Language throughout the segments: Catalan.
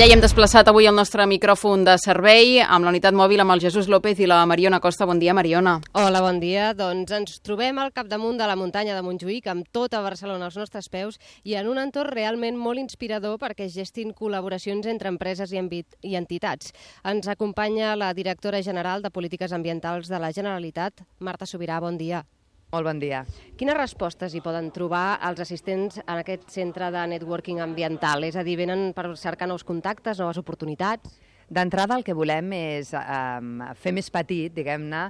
Allà hi hem desplaçat avui el nostre micròfon de servei amb la unitat mòbil amb el Jesús López i la Mariona Costa. Bon dia, Mariona. Hola, bon dia. Doncs ens trobem al capdamunt de la muntanya de Montjuïc amb tota Barcelona als nostres peus i en un entorn realment molt inspirador perquè es gestin col·laboracions entre empreses i, i entitats. Ens acompanya la directora general de Polítiques Ambientals de la Generalitat, Marta Sobirà. Bon dia. Molt bon dia. Quines respostes hi poden trobar els assistents en aquest centre de networking ambiental? És a dir, venen per cercar nous contactes, noves oportunitats? D'entrada el que volem és eh, fer més petit, diguem-ne,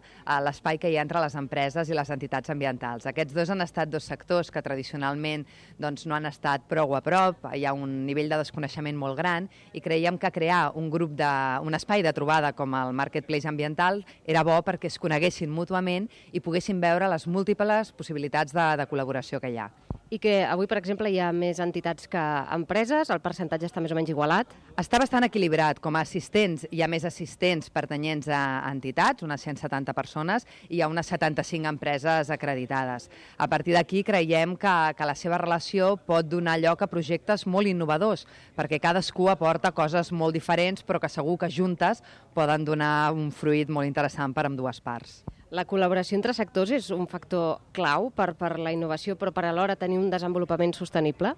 l'espai que hi ha entre les empreses i les entitats ambientals. Aquests dos han estat dos sectors que tradicionalment doncs, no han estat prou a prop, hi ha un nivell de desconeixement molt gran i creiem que crear un grup de, un espai de trobada com el Marketplace Ambiental era bo perquè es coneguessin mútuament i poguessin veure les múltiples possibilitats de, de col·laboració que hi ha i que avui, per exemple, hi ha més entitats que empreses, el percentatge està més o menys igualat? Està bastant equilibrat. Com a assistents hi ha més assistents pertanyents a entitats, unes 170 persones, i hi ha unes 75 empreses acreditades. A partir d'aquí creiem que, que la seva relació pot donar lloc a projectes molt innovadors, perquè cadascú aporta coses molt diferents, però que segur que juntes poden donar un fruit molt interessant per amb dues parts. La col·laboració entre sectors és un factor clau per, per la innovació, però per alhora tenir un desenvolupament sostenible?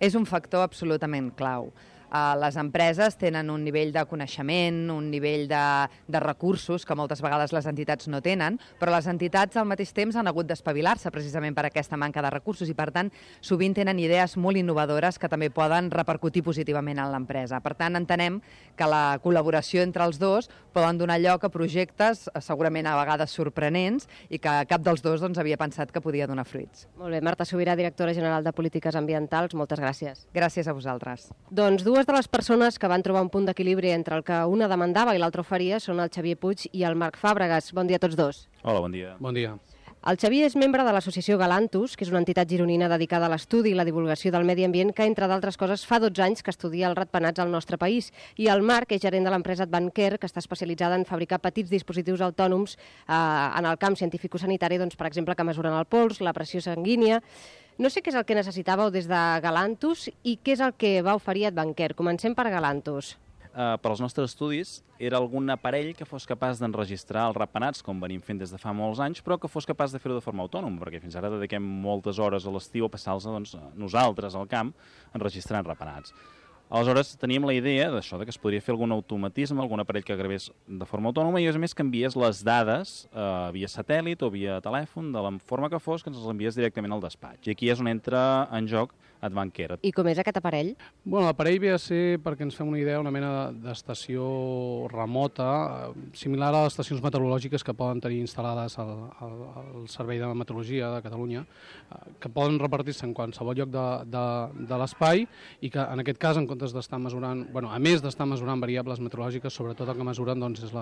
És un factor absolutament clau. Uh, les empreses tenen un nivell de coneixement, un nivell de, de recursos que moltes vegades les entitats no tenen, però les entitats al mateix temps han hagut d'espavilar-se precisament per aquesta manca de recursos i, per tant, sovint tenen idees molt innovadores que també poden repercutir positivament en l'empresa. Per tant, entenem que la col·laboració entre els dos poden donar lloc a projectes eh, segurament a vegades sorprenents i que cap dels dos doncs, havia pensat que podia donar fruits. Molt bé, Marta Sobirà, directora general de Polítiques Ambientals, moltes gràcies. Gràcies a vosaltres. Doncs dues Dues de les persones que van trobar un punt d'equilibri entre el que una demandava i l'altra oferia són el Xavier Puig i el Marc Fàbregas. Bon dia a tots dos. Hola, bon dia. Bon dia. El Xavier és membre de l'associació Galantus, que és una entitat gironina dedicada a l'estudi i la divulgació del medi ambient, que, entre d'altres coses, fa 12 anys que estudia els ratpenats al nostre país. I el Marc és gerent de l'empresa Advancare, que està especialitzada en fabricar petits dispositius autònoms eh, en el camp científico-sanitari, doncs, per exemple, que mesuren el pols, la pressió sanguínia... No sé què és el que necessitàveu des de Galantus i què és el que va oferir Advanquer. Comencem per Galantus. Uh, per als nostres estudis era algun aparell que fos capaç d'enregistrar els rapenats, com venim fent des de fa molts anys, però que fos capaç de fer-ho de forma autònoma, perquè fins ara dediquem moltes hores a l'estiu a passar-los doncs, nosaltres al camp enregistrant rapenats. Aleshores, teníem la idea d'això, de que es podria fer algun automatisme, algun aparell que gravés de forma autònoma i, a més, que envies les dades eh, via satèl·lit o via telèfon, de la forma que fos, que ens les envies directament al despatx. I aquí és on entra en joc Advancare. I com és aquest aparell? Bueno, l'aparell ve a ser, perquè ens fem una idea, una mena d'estació remota, eh, similar a les estacions meteorològiques que poden tenir instal·lades al, al, al Servei de Meteorologia de Catalunya, eh, que poden repartir-se en qualsevol lloc de, de, de l'espai i que, en aquest cas, en comptes d'estar mesurant, bueno, a més d'estar mesurant variables meteorològiques, sobretot el que mesuren doncs, és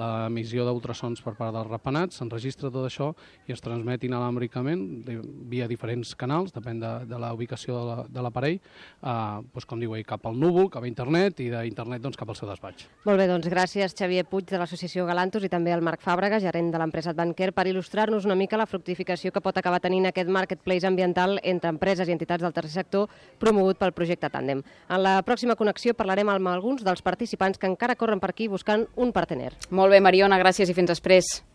l'emissió d'ultrasons per part dels rapenats, s'enregistra tot això i es transmet inalàmbricament via diferents canals, depèn de, de la ubicació de l'aparell, eh, doncs, com diu ell, cap al núvol, cap a internet i d'internet doncs, cap al seu despatx. Molt bé, doncs gràcies Xavier Puig de l'associació Galantos i també al Marc Fàbrega, gerent de l'empresa Advanquer, per il·lustrar-nos una mica la fructificació que pot acabar tenint aquest marketplace ambiental entre empreses i entitats del tercer sector promogut pel projecte Tàndem. En la la pròxima connexió parlarem amb alguns dels participants que encara corren per aquí buscant un partener. Molt bé, Mariona, gràcies i fins després.